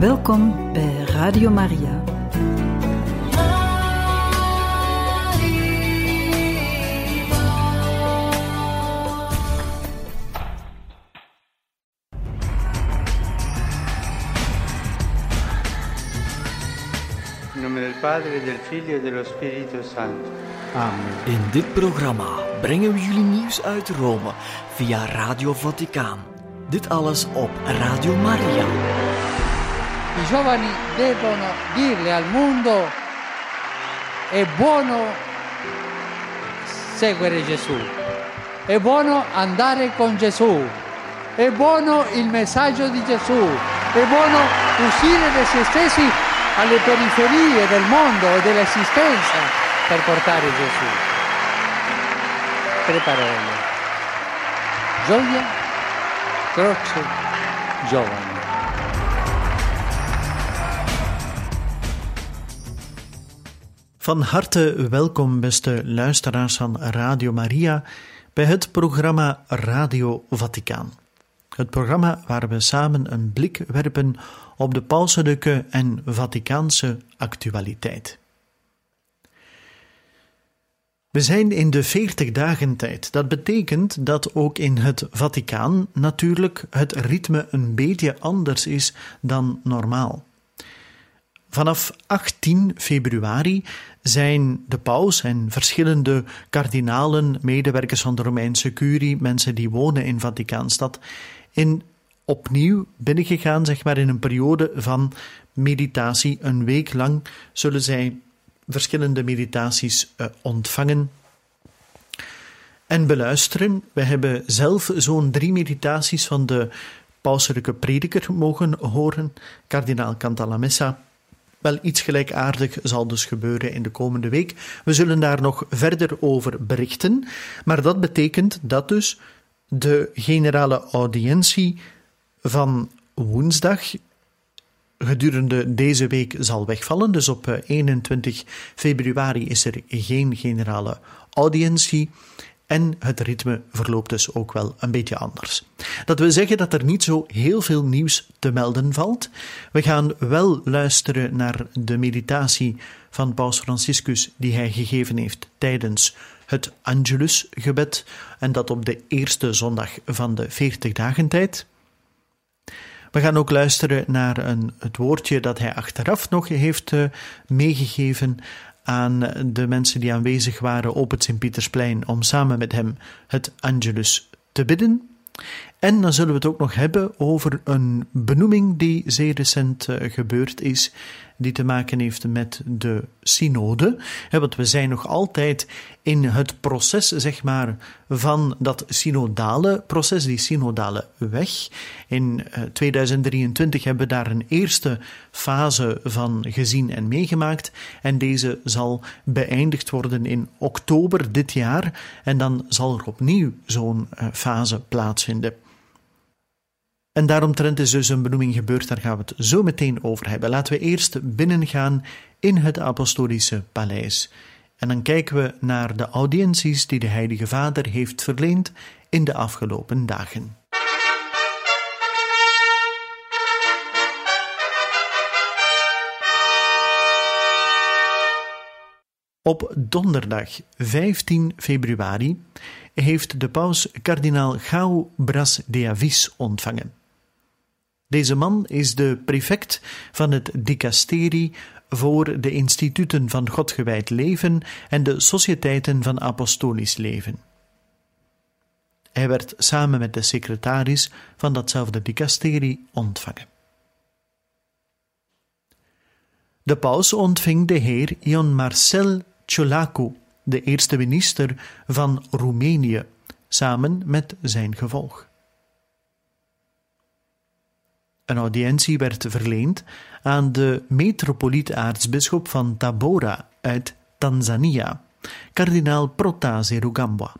Welkom bij Radio Maria. In nome del Padre, del Figlio e dello Spirito Santo. Amen. In dit programma brengen we jullie nieuws uit Rome via Radio Vaticaan. Dit alles op Radio Maria. I giovani devono dirle al mondo è buono seguire Gesù, è buono andare con Gesù, è buono il messaggio di Gesù, è buono uscire da se stessi alle periferie del mondo e dell'esistenza per portare Gesù. Tre parole. Gioia, croce, giovani. Van harte welkom, beste luisteraars van Radio Maria, bij het programma Radio Vaticaan. Het programma waar we samen een blik werpen op de pauselijke en Vaticaanse actualiteit. We zijn in de 40 dagen tijd. Dat betekent dat ook in het Vaticaan natuurlijk het ritme een beetje anders is dan normaal. Vanaf 18 februari zijn de paus en verschillende kardinalen, medewerkers van de Romeinse curie, mensen die wonen in Vaticaanstad, in opnieuw binnengegaan, zeg maar, in een periode van meditatie. Een week lang zullen zij verschillende meditaties uh, ontvangen en beluisteren. We hebben zelf zo'n drie meditaties van de pauselijke prediker mogen horen, kardinaal Cantalamessa. Wel, iets gelijkaardig zal dus gebeuren in de komende week. We zullen daar nog verder over berichten, maar dat betekent dat dus de generale audiëntie van woensdag gedurende deze week zal wegvallen. Dus op 21 februari is er geen generale audiëntie. En het ritme verloopt dus ook wel een beetje anders. Dat wil zeggen dat er niet zo heel veel nieuws te melden valt. We gaan wel luisteren naar de meditatie van Paus Franciscus die hij gegeven heeft tijdens het Angelusgebed en dat op de eerste zondag van de 40 dagen tijd. We gaan ook luisteren naar een, het woordje dat hij achteraf nog heeft uh, meegegeven aan de mensen die aanwezig waren op het Sint-Pietersplein om samen met hem het Angelus te bidden. En dan zullen we het ook nog hebben over een benoeming die zeer recent uh, gebeurd is, die te maken heeft met de synode. Want we zijn nog altijd in het proces, zeg maar, van dat synodale proces, die synodale weg. In uh, 2023 hebben we daar een eerste fase van gezien en meegemaakt. En deze zal beëindigd worden in oktober dit jaar. En dan zal er opnieuw zo'n uh, fase plaatsvinden. En daaromtrent is dus een benoeming gebeurd, daar gaan we het zo meteen over hebben. Laten we eerst binnengaan in het Apostolische Paleis. En dan kijken we naar de audiënties die de Heilige Vader heeft verleend in de afgelopen dagen. Op donderdag 15 februari heeft de paus kardinaal Gau Bras de Avis ontvangen. Deze man is de prefect van het dicasterie voor de instituten van Godgewijd leven en de sociëteiten van apostolisch leven. Hij werd samen met de secretaris van datzelfde dicasterie ontvangen. De paus ontving de heer Ion Marcel Ciolacu, de eerste minister van Roemenië, samen met zijn gevolg. Een audiëntie werd verleend aan de metropoliet-aartsbisschop van Tabora uit Tanzania, kardinaal Protase Rugambwa.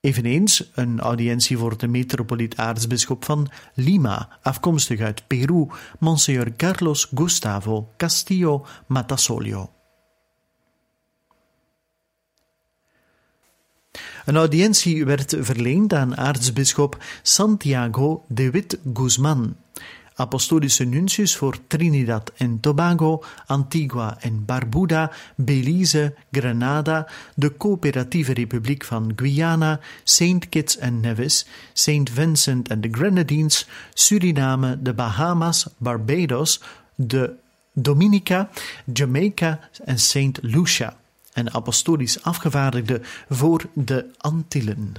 Eveneens een audiëntie voor de metropoliet-aartsbisschop van Lima, afkomstig uit Peru, Monsignor Carlos Gustavo Castillo Matasolio. Een audiëntie werd verleend aan aartsbisschop Santiago de Witt Guzman, apostolische nuncius voor Trinidad en Tobago, Antigua en Barbuda, Belize, Grenada, de Coöperatieve Republiek van Guyana, St. Kitts en Nevis, St. Vincent en de Grenadines, Suriname, de Bahamas, Barbados, de Dominica, Jamaica en St. Lucia en apostolisch afgevaardigde voor de Antillen.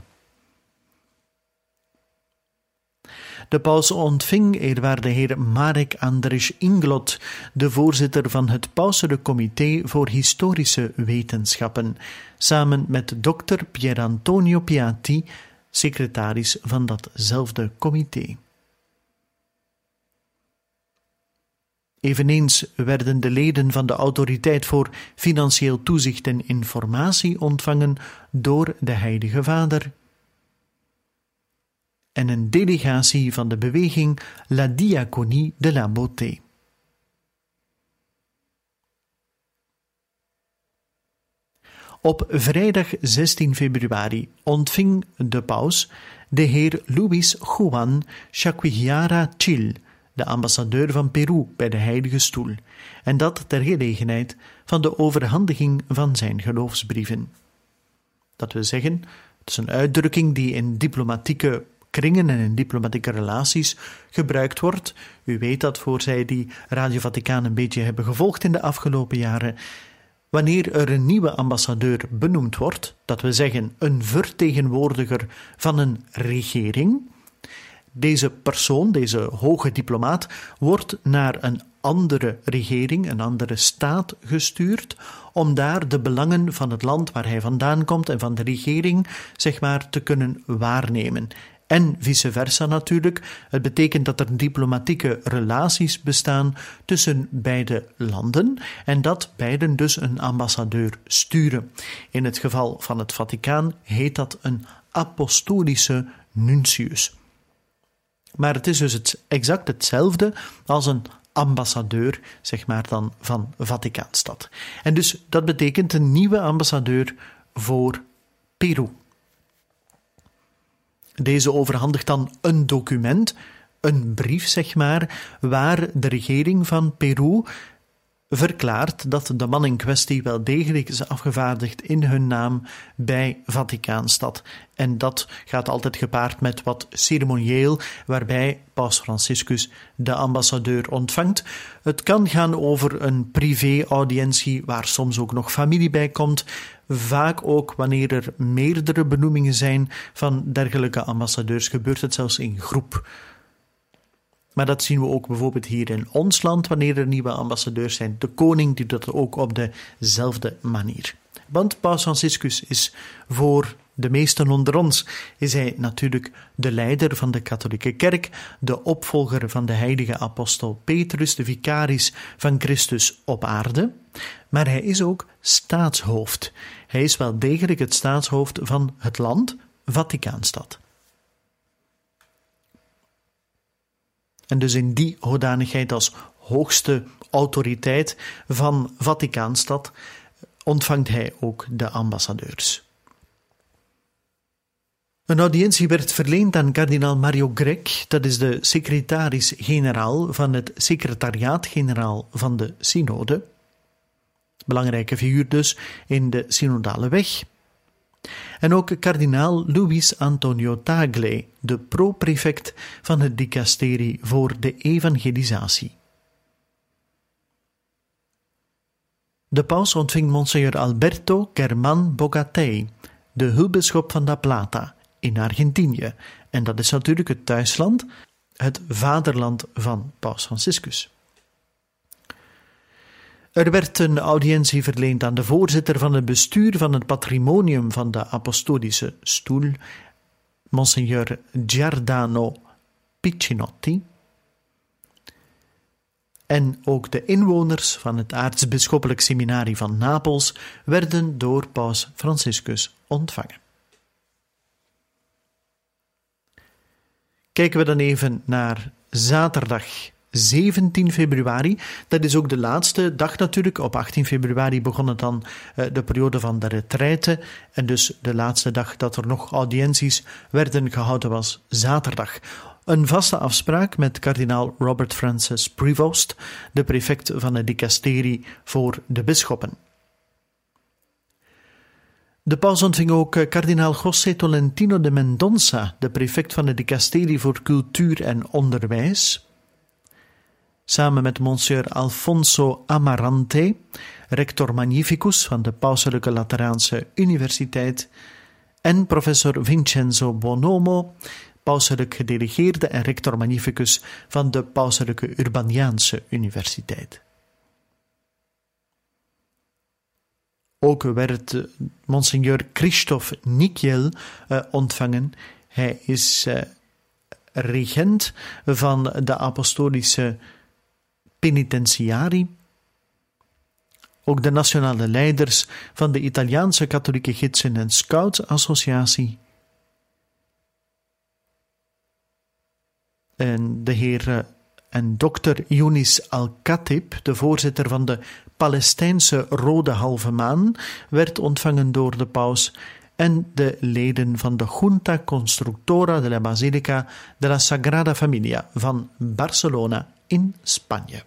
De paus ontving eerwaarde heer Marek Andres Inglot, de voorzitter van het Pauselijk Comité voor Historische Wetenschappen, samen met dokter Pier Antonio Piatti, secretaris van datzelfde comité. Eveneens werden de leden van de Autoriteit voor Financieel Toezicht en Informatie ontvangen door de Heilige Vader en een delegatie van de beweging La Diaconie de la Beauté. Op vrijdag 16 februari ontving de paus de heer Luis Juan Chaquillara Chil, de ambassadeur van Peru bij de Heilige Stoel, en dat ter gelegenheid van de overhandiging van zijn geloofsbrieven. Dat wil zeggen, het is een uitdrukking die in diplomatieke kringen en in diplomatieke relaties gebruikt wordt. U weet dat voor zij die Radio Vaticaan een beetje hebben gevolgd in de afgelopen jaren. Wanneer er een nieuwe ambassadeur benoemd wordt, dat we zeggen een vertegenwoordiger van een regering, deze persoon, deze hoge diplomaat, wordt naar een andere regering, een andere staat gestuurd, om daar de belangen van het land waar hij vandaan komt en van de regering, zeg maar, te kunnen waarnemen en vice versa natuurlijk. Het betekent dat er diplomatieke relaties bestaan tussen beide landen en dat beiden dus een ambassadeur sturen. In het geval van het Vaticaan heet dat een apostolische nuntius. Maar het is dus het, exact hetzelfde als een ambassadeur, zeg maar dan, van Vaticaanstad. En dus dat betekent een nieuwe ambassadeur voor Peru. Deze overhandigt dan een document, een brief zeg maar, waar de regering van Peru verklaart dat de man in kwestie wel degelijk is afgevaardigd in hun naam bij Vaticaanstad. En dat gaat altijd gepaard met wat ceremonieel, waarbij Paus Franciscus de ambassadeur ontvangt. Het kan gaan over een privé-audiëntie waar soms ook nog familie bij komt. Vaak ook wanneer er meerdere benoemingen zijn van dergelijke ambassadeurs, gebeurt het zelfs in groep. Maar dat zien we ook bijvoorbeeld hier in ons land, wanneer er nieuwe ambassadeurs zijn. De koning doet dat ook op dezelfde manier. Want Paus Franciscus is voor de meesten onder ons is hij natuurlijk de leider van de katholieke kerk, de opvolger van de heilige apostel Petrus, de vicaris van Christus op aarde. Maar hij is ook staatshoofd. Hij is wel degelijk het staatshoofd van het land, Vaticaanstad. En dus in die hoedanigheid als hoogste autoriteit van Vaticaanstad ontvangt hij ook de ambassadeurs. Een audiëntie werd verleend aan kardinaal Mario Grec, dat is de secretaris-generaal van het secretariaat-generaal van de synode. Belangrijke figuur dus in de synodale weg. En ook kardinaal Luis Antonio Tagle, de pro-prefect van het dicasterie voor de evangelisatie. De paus ontving Monsignor Alberto German Bogatei, de hulpbisschop van La Plata in Argentinië. En dat is natuurlijk het thuisland, het vaderland van Paus Franciscus. Er werd een audiëntie verleend aan de voorzitter van het bestuur van het patrimonium van de Apostolische Stoel, Monsignor Giordano Piccinotti. En ook de inwoners van het aartsbisschoppelijk seminarie van Napels werden door Paus Franciscus ontvangen. Kijken we dan even naar zaterdag 17 februari. Dat is ook de laatste dag natuurlijk. Op 18 februari begon het dan uh, de periode van de retraite. En dus de laatste dag dat er nog audiënties werden gehouden was zaterdag. Een vaste afspraak met kardinaal Robert Francis Prevost, de prefect van het dicasterie voor de bisschoppen. De paus ontving ook eh, kardinaal José Tolentino de Mendonça, de prefect van het dicasterie voor cultuur en onderwijs, samen met monsieur Alfonso Amarante, rector magnificus van de Pauselijke Lateraanse Universiteit, en professor Vincenzo Bonomo, pauselijk gedelegeerde en rector magnificus van de Pauselijke Urbaniaanse Universiteit. Ook werd Monsignor Christophe Nikiel uh, ontvangen. Hij is uh, regent van de apostolische penitentiari. Ook de nationale leiders van de Italiaanse katholieke gidsen en scouts associatie. En de heer en dokter Yunis Al-Khatib, de voorzitter van de Palestijnse Rode Halve Maan, werd ontvangen door de paus en de leden van de Junta Constructora de la Basilica de la Sagrada Familia van Barcelona in Spanje.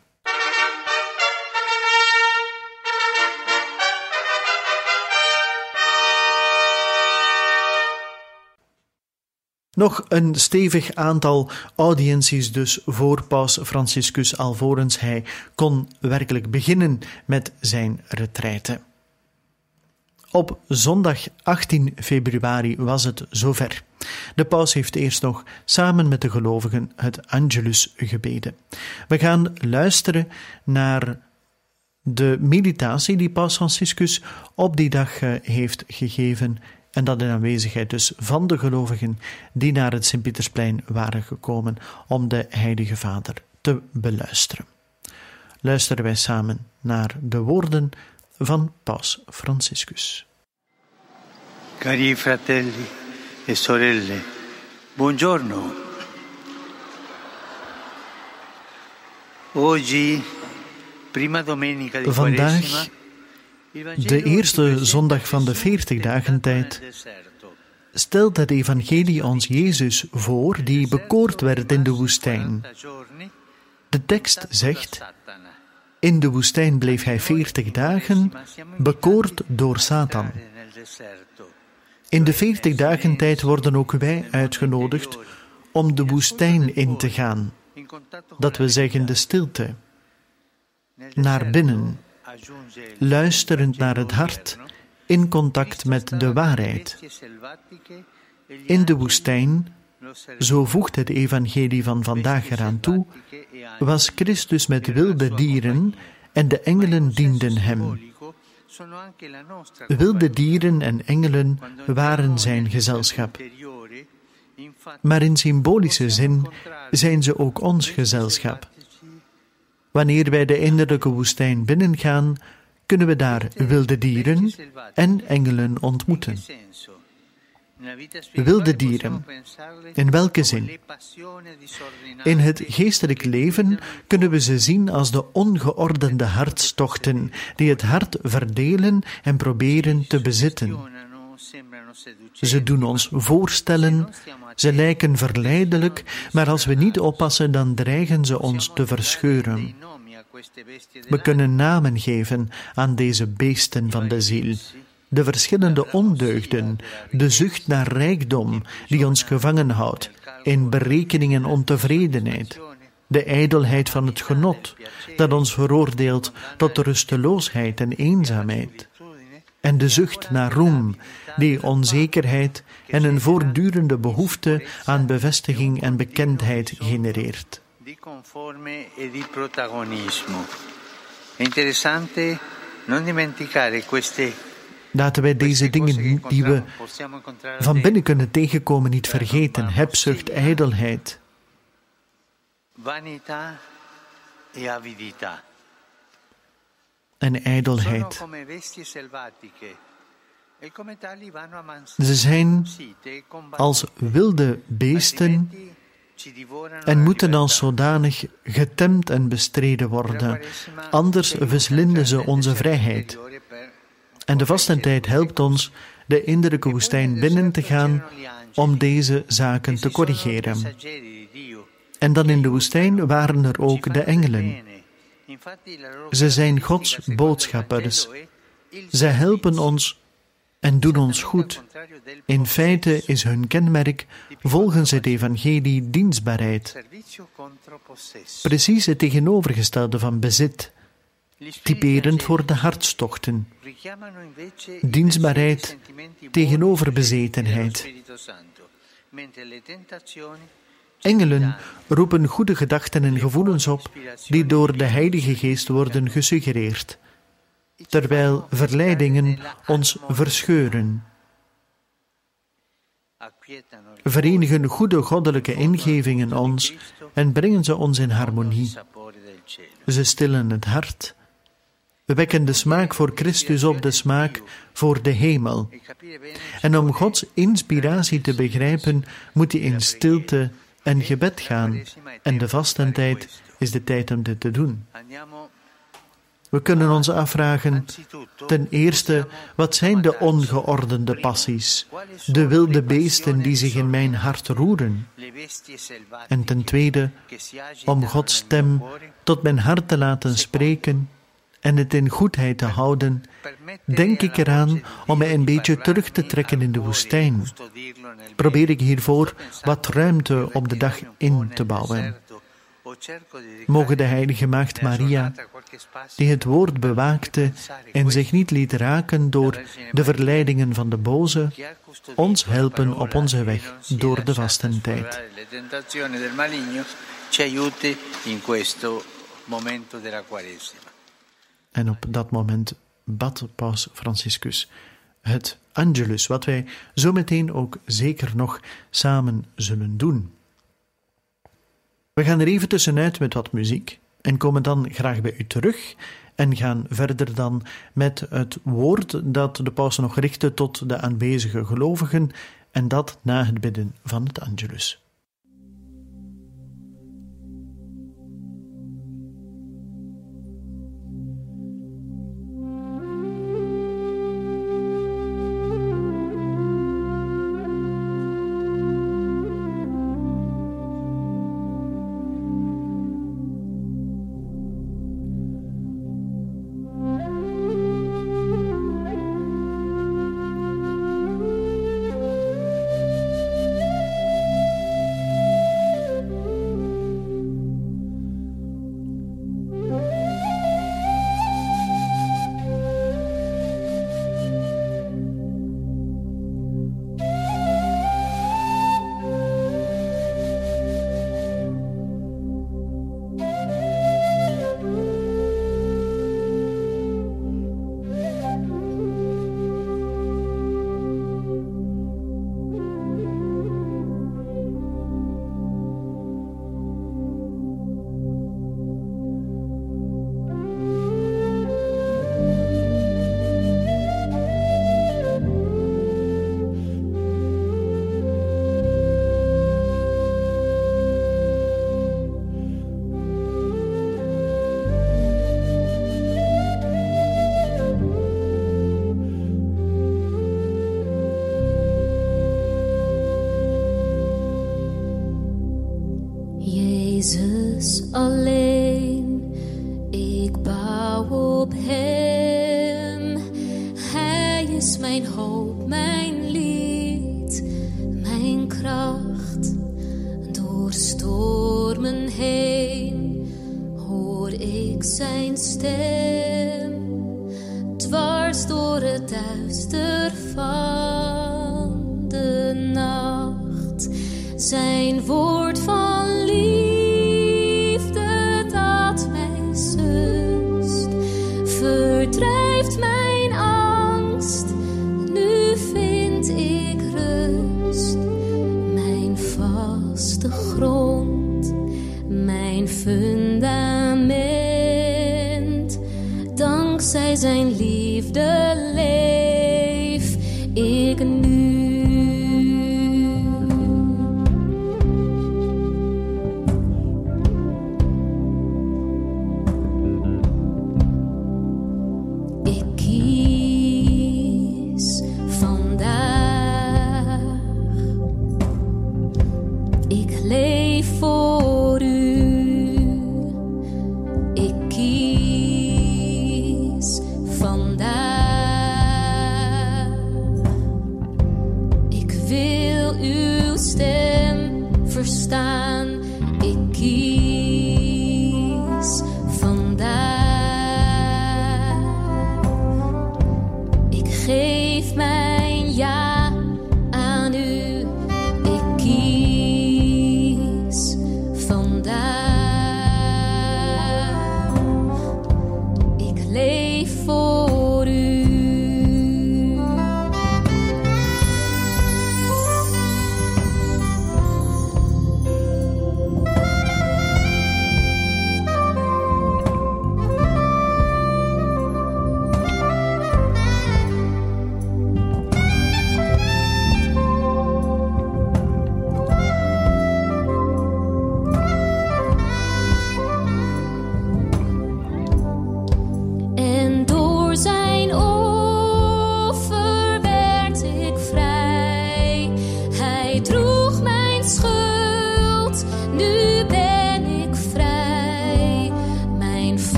Nog een stevig aantal audiënties dus voor paus Franciscus alvorens hij kon werkelijk beginnen met zijn retraite. Op zondag 18 februari was het zover. De paus heeft eerst nog samen met de gelovigen het Angelus gebeden. We gaan luisteren naar de meditatie die paus Franciscus op die dag eh, heeft gegeven en dat in aanwezigheid dus van de gelovigen die naar het Sint-Pietersplein waren gekomen om de Heilige Vader te beluisteren. Luisteren wij samen naar de woorden van Paus Franciscus. Cari fratelli e sorelle, buongiorno. Oggi, prima domenica di Vandaag de eerste zondag van de veertig dagen tijd stelt het evangelie ons Jezus voor die bekoord werd in de woestijn. De tekst zegt, in de woestijn bleef hij veertig dagen, bekoord door Satan. In de veertig dagen tijd worden ook wij uitgenodigd om de woestijn in te gaan, dat we zeggen de stilte, naar binnen luisterend naar het hart, in contact met de waarheid. In de woestijn, zo voegt het evangelie van vandaag eraan toe, was Christus met wilde dieren en de engelen dienden hem. Wilde dieren en engelen waren zijn gezelschap. Maar in symbolische zin zijn ze ook ons gezelschap. Wanneer wij de innerlijke woestijn binnengaan, kunnen we daar wilde dieren en engelen ontmoeten. Wilde dieren. In welke zin? In het geestelijk leven kunnen we ze zien als de ongeordende hartstochten die het hart verdelen en proberen te bezitten. Ze doen ons voorstellen, ze lijken verleidelijk, maar als we niet oppassen, dan dreigen ze ons te verscheuren. We kunnen namen geven aan deze beesten van de ziel. De verschillende ondeugden, de zucht naar rijkdom die ons gevangen houdt, in berekening en ontevredenheid, de ijdelheid van het genot dat ons veroordeelt tot rusteloosheid en eenzaamheid, en de zucht naar roem die onzekerheid en een voortdurende behoefte aan bevestiging en bekendheid genereert di conforme e di protagonismo. È interessante non dimenticare queste Laten wij deze dingen die we van binnen kunnen tegenkomen niet vergeten. Hebzucht, ijdelheid. En ijdelheid. Ze zijn als wilde beesten en moeten als zodanig getemd en bestreden worden, anders verslinden ze onze vrijheid. En de vastentijd helpt ons de innerlijke woestijn binnen te gaan om deze zaken te corrigeren. En dan in de woestijn waren er ook de engelen. Ze zijn Gods boodschappers. Ze helpen ons en doen ons goed. In feite is hun kenmerk volgens het evangelie dienstbaarheid. Precies het tegenovergestelde van bezit, typerend voor de hartstochten. Dienstbaarheid tegenover bezetenheid. Engelen roepen goede gedachten en gevoelens op die door de Heilige Geest worden gesuggereerd, terwijl verleidingen ons verscheuren. Verenigen goede goddelijke ingevingen ons en brengen ze ons in harmonie. Ze stillen het hart. We wekken de smaak voor Christus op, de smaak voor de hemel. En om Gods inspiratie te begrijpen, moet hij in stilte en gebed gaan. En de vastentijd is de tijd om dit te doen. We kunnen ons afvragen, ten eerste, wat zijn de ongeordende passies, de wilde beesten die zich in mijn hart roeren? En ten tweede, om Gods stem tot mijn hart te laten spreken en het in goedheid te houden, denk ik eraan om mij een beetje terug te trekken in de woestijn. Probeer ik hiervoor wat ruimte op de dag in te bouwen. Mogen de heilige maagd Maria, die het woord bewaakte en zich niet liet raken door de verleidingen van de boze, ons helpen op onze weg door de vastentijd. En op dat moment bad Paus Franciscus het Angelus, wat wij zo meteen ook zeker nog samen zullen doen. We gaan er even tussenuit met wat muziek en komen dan graag bij u terug en gaan verder dan met het woord dat de paus nog richtte tot de aanwezige gelovigen en dat na het bidden van het Angelus.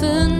tarafın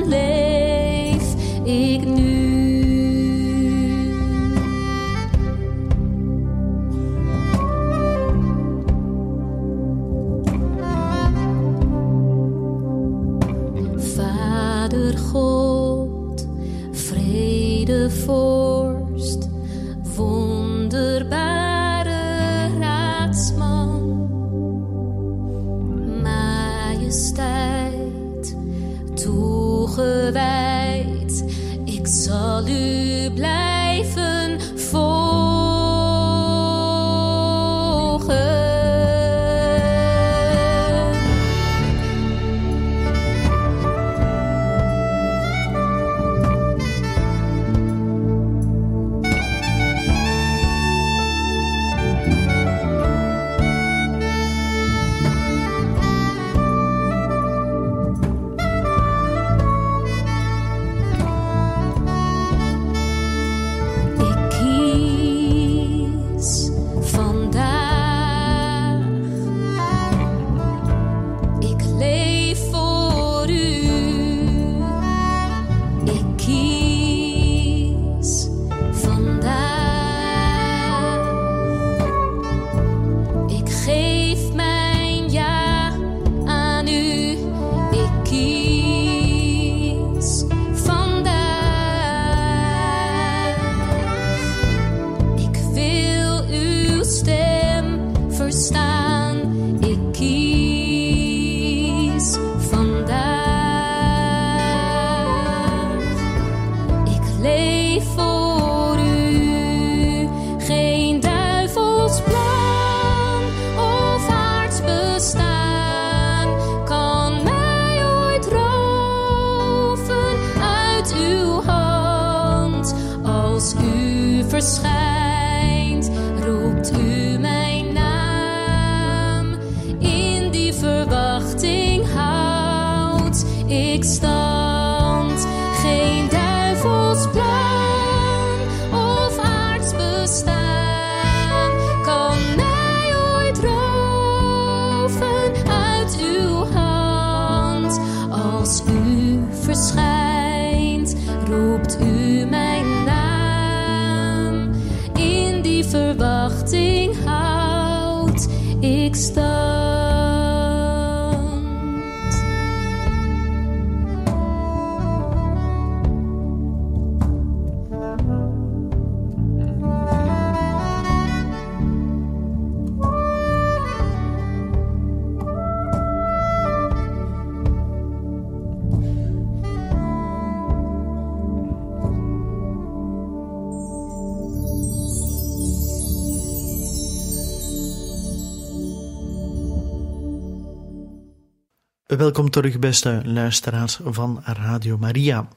Welkom terug, beste luisteraars van Radio Maria.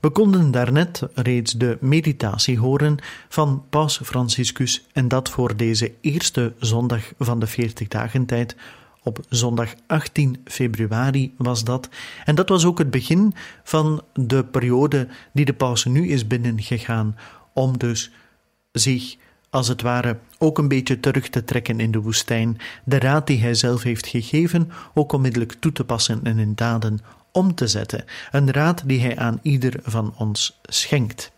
We konden daarnet reeds de meditatie horen van Paus Franciscus en dat voor deze eerste zondag van de 40 dagen tijd Op zondag 18 februari was dat. En dat was ook het begin van de periode die de paus nu is binnengegaan, om dus zich als het ware ook een beetje terug te trekken in de woestijn, de raad die hij zelf heeft gegeven ook onmiddellijk toe te passen en in daden om te zetten, een raad die hij aan ieder van ons schenkt.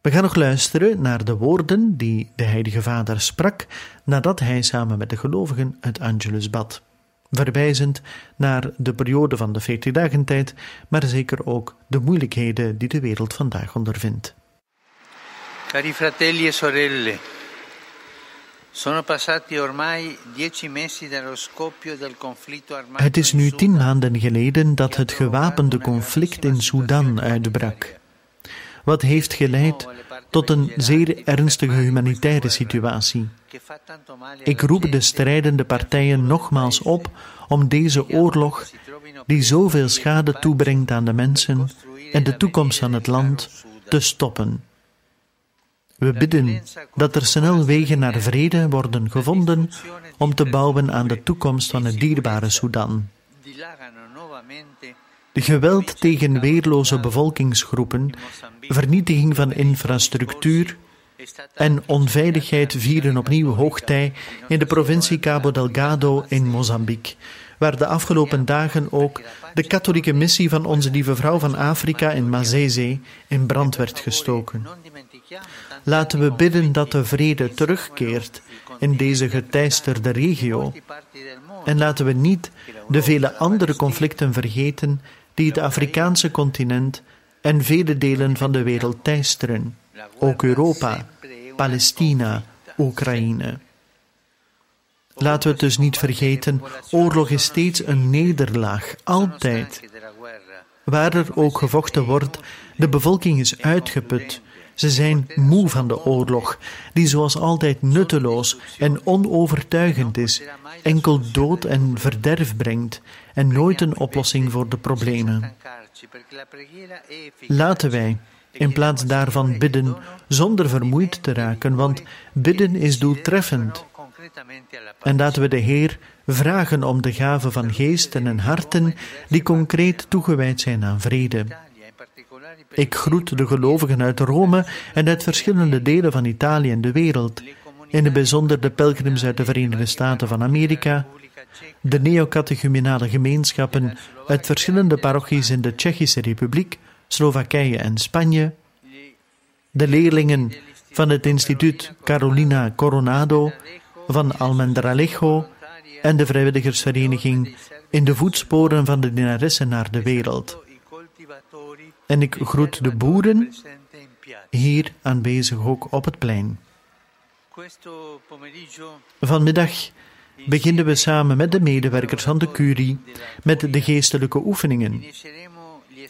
We gaan nog luisteren naar de woorden die de Heilige Vader sprak nadat hij samen met de gelovigen het Angelus bad, verwijzend naar de periode van de 40 dagen tijd, maar zeker ook de moeilijkheden die de wereld vandaag ondervindt. Cari fratelli e sorelle, sono passati ormai dieci mesi dallo scoppio del conflitto armato. Het is nu tien maanden geleden dat het gewapende conflict in Sudan uitbrak. Wat heeft geleid tot een zeer ernstige humanitaire situatie. Ik roep de strijdende partijen nogmaals op om deze oorlog, die zoveel schade toebrengt aan de mensen en de toekomst van het land, te stoppen. We bidden dat er snel wegen naar vrede worden gevonden om te bouwen aan de toekomst van het dierbare Sudan. De geweld tegen weerloze bevolkingsgroepen, vernietiging van infrastructuur en onveiligheid vieren opnieuw hoogtij in de provincie Cabo Delgado in Mozambique, waar de afgelopen dagen ook de katholieke missie van Onze Lieve Vrouw van Afrika in Mazeze in brand werd gestoken. Laten we bidden dat de vrede terugkeert in deze geteisterde regio. En laten we niet de vele andere conflicten vergeten die het Afrikaanse continent en vele delen van de wereld teisteren, ook Europa, Palestina, Oekraïne. Laten we het dus niet vergeten, oorlog is steeds een nederlaag, altijd. Waar er ook gevochten wordt, de bevolking is uitgeput, ze zijn moe van de oorlog, die zoals altijd nutteloos en onovertuigend is, enkel dood en verderf brengt en nooit een oplossing voor de problemen. Laten wij in plaats daarvan bidden zonder vermoeid te raken, want bidden is doeltreffend. En laten we de Heer vragen om de gave van geesten en harten die concreet toegewijd zijn aan vrede. Ik groet de gelovigen uit Rome en uit verschillende delen van Italië en de wereld, in het bijzonder de pelgrims uit de Verenigde Staten van Amerika, de neocatechumenale gemeenschappen uit verschillende parochies in de Tsjechische Republiek, Slowakije en Spanje, de leerlingen van het instituut Carolina Coronado van Almendralejo en de vrijwilligersvereniging in de voetsporen van de dienaressen naar de wereld. En ik groet de boeren hier aanwezig ook op het plein. Vanmiddag beginnen we samen met de medewerkers van de curie met de geestelijke oefeningen.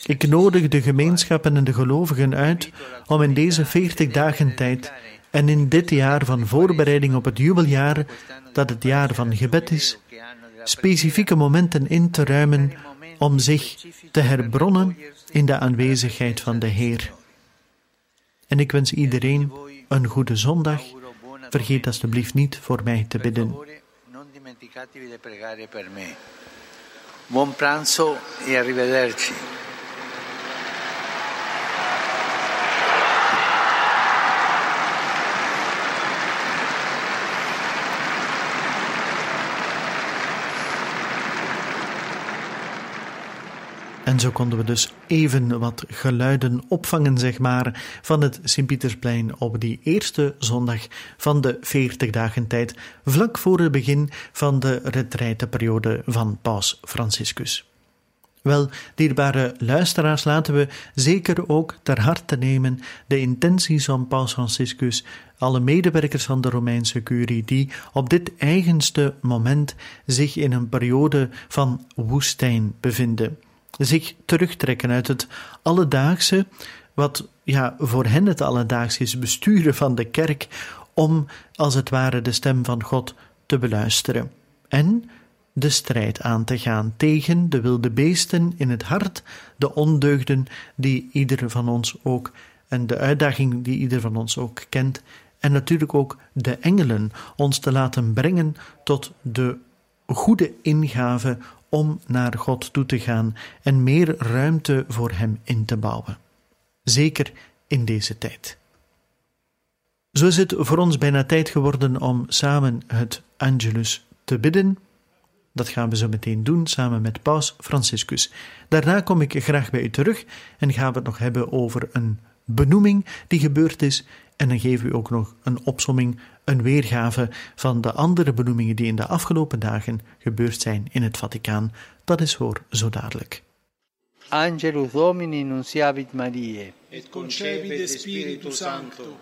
Ik nodig de gemeenschappen en de gelovigen uit om in deze veertig dagen tijd en in dit jaar van voorbereiding op het jubeljaar, dat het jaar van gebed is, specifieke momenten in te ruimen om zich te herbronnen in de aanwezigheid van de Heer. En ik wens iedereen een goede zondag. Vergeet alstublieft niet voor mij te bidden. Buon pranzo e arrivederci. En zo konden we dus even wat geluiden opvangen, zeg maar, van het Sint-Pietersplein op die eerste zondag van de 40 dagen tijd, vlak voor het begin van de retraiteperiode van Paus Franciscus. Wel, dierbare luisteraars, laten we zeker ook ter harte nemen de intenties van Paus Franciscus, alle medewerkers van de Romeinse curie, die op dit eigenste moment zich in een periode van woestijn bevinden zich terugtrekken uit het alledaagse, wat ja, voor hen het alledaagse is, besturen van de kerk, om als het ware de stem van God te beluisteren. En de strijd aan te gaan tegen de wilde beesten in het hart, de ondeugden die ieder van ons ook, en de uitdaging die ieder van ons ook kent en natuurlijk ook de engelen ons te laten brengen tot de goede ingave om naar God toe te gaan en meer ruimte voor Hem in te bouwen. Zeker in deze tijd. Zo is het voor ons bijna tijd geworden om samen het Angelus te bidden. Dat gaan we zo meteen doen samen met Paus Franciscus. Daarna kom ik graag bij u terug en gaan we het nog hebben over een benoeming die gebeurd is. En dan geven we u ook nog een opsomming, een weergave van de andere benoemingen die in de afgelopen dagen gebeurd zijn in het Vaticaan. Dat is voor zo dadelijk. Angelus Domini nunciavit Mariae. et concepit Spiritus Sancto.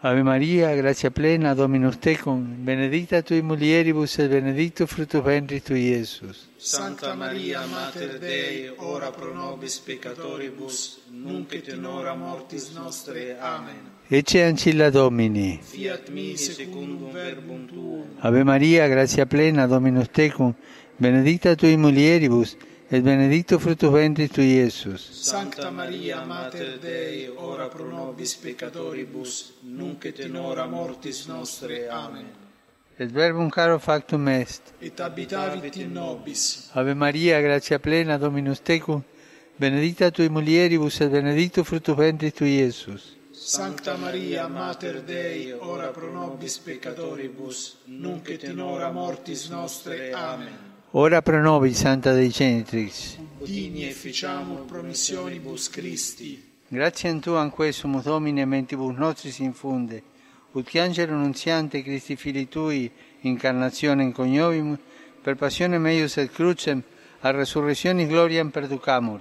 Ave Maria, gratia plena, Dominus tecum, benedicta tui mulieribus et benedictus fructus ventris tui, Iesus. Sancta Maria, Mater Dei, ora pro nobis peccatoribus, nunc et in hora mortis nostre. Amen. Ecce ancilla Domini. Fiat mi secundum verbum tuum. Ave Maria, gratia plena, Dominus tecum, benedicta tui mulieribus, et benedictus fructus ventris tui, Iesus. Sancta Maria, Mater Dei, ora pro nobis peccatoribus, nunc et in hora mortis nostre. Amen. Et verbum caro factum est. Et habitavit in nobis. Ave Maria, gratia plena, Dominus tecum, benedicta tui mulieribus, et benedictus fructus ventris tui, Iesus. Sancta Maria, Mater Dei, ora pro nobis peccatoribus, nunc et in hora mortis nostre. Amen. Ora pro nobis, Santa Dei Genitrix. Digni efficiamur promissionibus Christi. Gratiam Tuam quesumus Domine mentibus nostris infunde, ut che angelo nunziante Christi Fili Tui, incarnationem coniovimus, per passionem eius et crucem, a resurrectionis gloriam perducamur,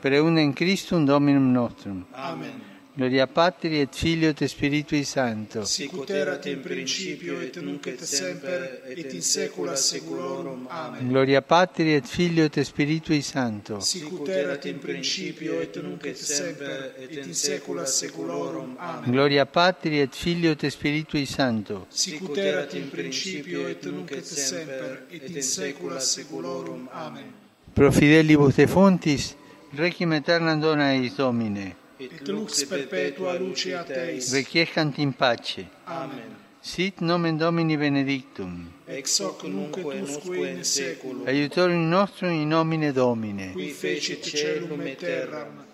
per eundem Christum Dominum nostrum. Amen. Gloria Patri et Filio et Spiritui Sancto. Sicut erat in principio et nunc et semper et in saecula saeculorum. Amen. Gloria Patri et Filio et Spiritui Sancto. Sicut erat in principio et nunc et semper et in saecula saeculorum. Amen. Gloria Patri et Filio et Spiritui Sancto. Sicut erat in principio et nunc et semper et in saecula saeculorum. Amen. Pro fidelibus defuntis, requiem aeternam dona eis Domine. et lux perpetua luce a Teis. Requiescant in pace. Amen. Sit nomen Domini benedictum. Ex hoc nunc et usque in seculum. Aiutorium nostrum in nomine Domine. Qui fecit celum et terram.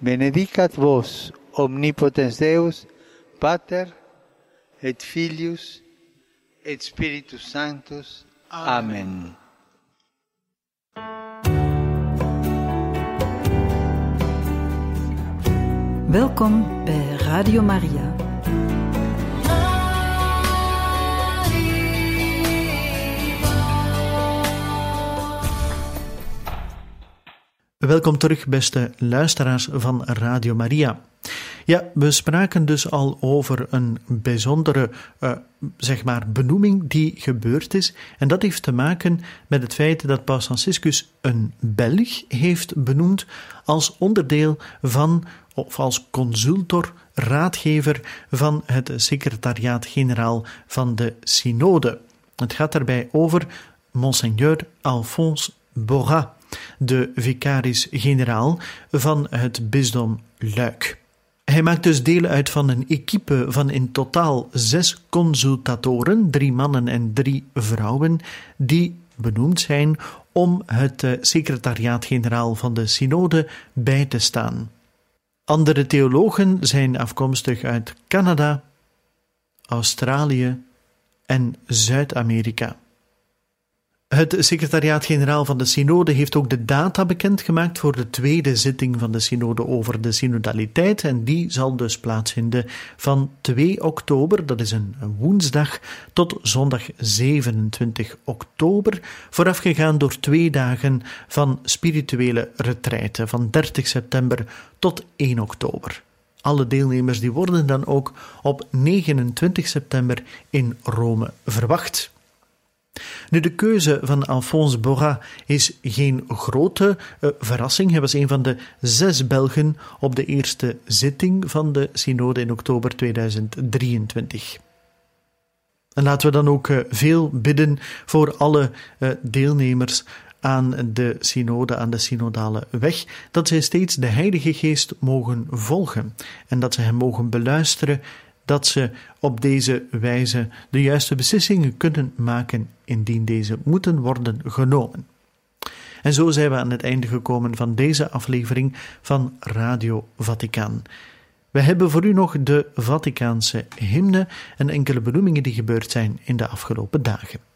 Benedicat vos, omnipotens Deus, Pater, et Filius, et Spiritus Sanctus. Amen. Amen. Welkom bij Radio Maria. Welkom terug, beste luisteraars van Radio Maria. Ja, we spraken dus al over een bijzondere, uh, zeg maar, benoeming die gebeurd is. En dat heeft te maken met het feit dat Paus Franciscus een Belg heeft benoemd als onderdeel van, of als consultor, raadgever van het secretariaat-generaal van de Synode. Het gaat daarbij over Monseigneur Alphonse Borrat, de vicaris-generaal van het bisdom Luik. Hij maakt dus deel uit van een equipe van in totaal zes consultatoren, drie mannen en drie vrouwen, die benoemd zijn om het secretariaat-generaal van de synode bij te staan. Andere theologen zijn afkomstig uit Canada, Australië en Zuid-Amerika. Het secretariaat-generaal van de Synode heeft ook de data bekendgemaakt voor de tweede zitting van de Synode over de synodaliteit. En die zal dus plaatsvinden van 2 oktober, dat is een woensdag, tot zondag 27 oktober. Voorafgegaan door twee dagen van spirituele retraite, van 30 september tot 1 oktober. Alle deelnemers die worden dan ook op 29 september in Rome verwacht. Nu, de keuze van Alphonse Borrat is geen grote uh, verrassing. Hij was een van de zes Belgen op de eerste zitting van de synode in oktober 2023. En laten we dan ook uh, veel bidden voor alle uh, deelnemers aan de synode, aan de synodale weg, dat zij steeds de Heilige Geest mogen volgen en dat ze hem mogen beluisteren dat ze op deze wijze de juiste beslissingen kunnen maken indien deze moeten worden genomen. En zo zijn we aan het einde gekomen van deze aflevering van Radio Vaticaan. We hebben voor u nog de Vaticaanse hymne en enkele benoemingen die gebeurd zijn in de afgelopen dagen.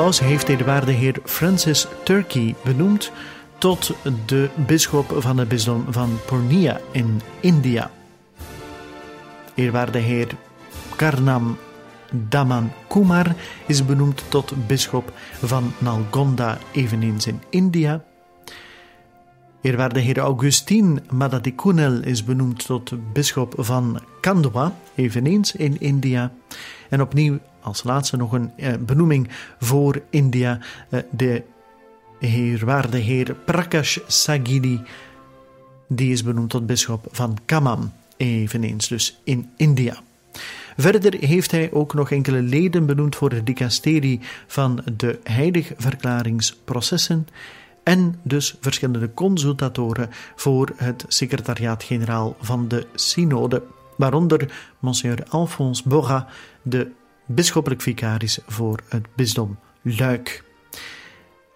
Heeft eerwaarde heer Francis Turkey benoemd tot de bisschop van het bisdom van Purnia in India. Eerwaarde heer Karnam Daman Kumar is benoemd tot bisschop van Nalgonda, eveneens in India. Eerwaarde heer Augustin Madadikunel is benoemd tot bisschop van Kandwa, eveneens in India. En opnieuw als laatste nog een eh, benoeming voor India. Eh, de heerwaarde heer Prakash Sagidi, die is benoemd tot bisschop van Kamam, eveneens dus in India. Verder heeft hij ook nog enkele leden benoemd voor de dicasterie van de heiligverklaringsprocessen en dus verschillende consultatoren voor het secretariaat-generaal van de synode, waaronder Monsieur Alphonse Borra, de bisschoppelijk vicaris voor het bisdom Luik.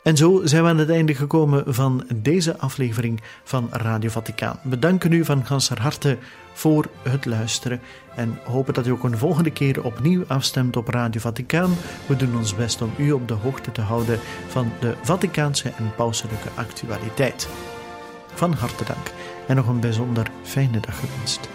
En zo zijn we aan het einde gekomen van deze aflevering van Radio Vaticaan. We danken u van ganser harte voor het luisteren en hopen dat u ook een volgende keer opnieuw afstemt op Radio Vaticaan. We doen ons best om u op de hoogte te houden van de Vaticaanse en pauselijke actualiteit. Van harte dank en nog een bijzonder fijne dag gewenst.